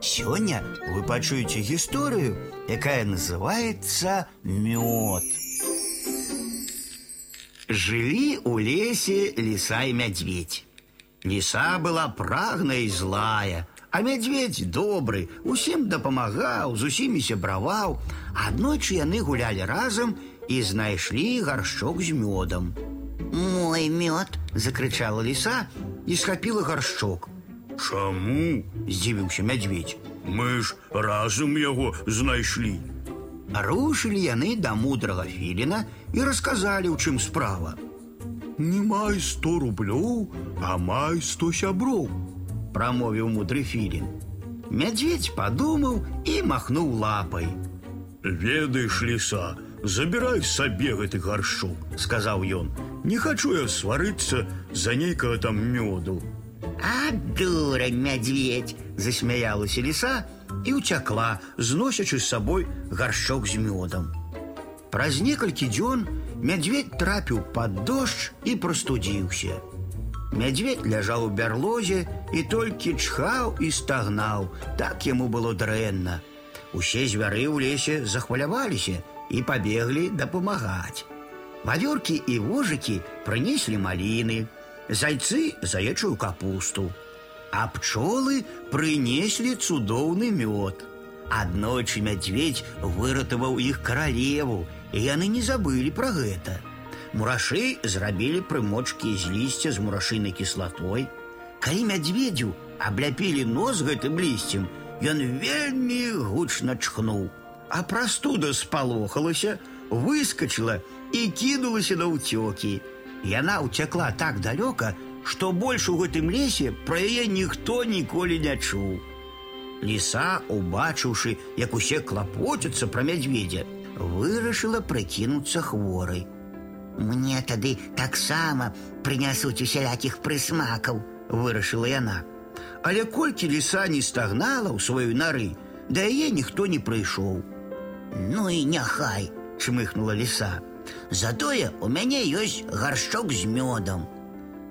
Сёння вы пачуеце гісторыю, якая называется мёд. Жылі у лесе лиса и медведь. Лиса была прагная и злая, а медведь добры, усім дапамагаў, з усімі сябраваў. Аднойчы яны гулялі разам і знайшлі гаршчок з мёдам. Мой мед, закричала лиса и схапила горшок. Чаму? Здзівіўся медведь. Мы ж разам яго знайшлі. Рушылі яны да мудрага філіна і расказалі, у чым справа. Не май сто рублёў, а май сто сяброў. Прамовіў мудры філін. Мядзведь падумаў і махнуў лапай. Ведаеш, ліса, забірай сабе гэты гаршок, сказаў ён. Не хачу я сварыцца за нейкага там мёду. а дурань, медведь. Засмяялася лиса і ўцякла, зносячы з сабой гаршчок з мёдам. Праз некалькі дзён мядзведь трапіў пад дождж і прастудзіўся. Мядзведь ляжаў у бярлозе і толькі чхаў і стагнаў, так яму было дрэнна. Усе звяры ў лесе захваляваліся і пабеглі дапамагаць. Вавёркі і вожыкі прынеслі маліны, зайцы заячую капусту, а пчолы прынеслі цудоўны мёд. Аднойчы мядзведь выратаваў іх каралеву, і яны не забылі пра гэта. Мурашы зрабілі прымочкі з лісця з мурашынай кіслатой. Калі мядзведзю абляпілі нос гэтым лісцем, ён вельмі гучна чхнуў, а прастуда спалохалася, выскочыла і кінулася на ўцёкі. Яна ўцякла так далёка, што больш у гэтым лесе пра яе ніхто ніколі не чуў. Ліса, убачыўшы, як усе клапоцяцца пра мядзведзя, вырашыла прыкінуцца хворай. Мне тады таксама прынясуць усялякіх прысмакаў, вырашыла яна. Але колькі ліса не стагнала ў сваёй нары, да яе ніхто не прыйшоў. Ну і няхай, чмыхнула ліса. Затое у мяне ёсць гаршчок з мёдам.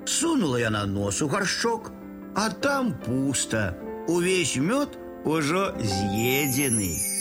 Сунула яна нос у гаршчок, а там пуста. Увесь мёд ужо з'едзены.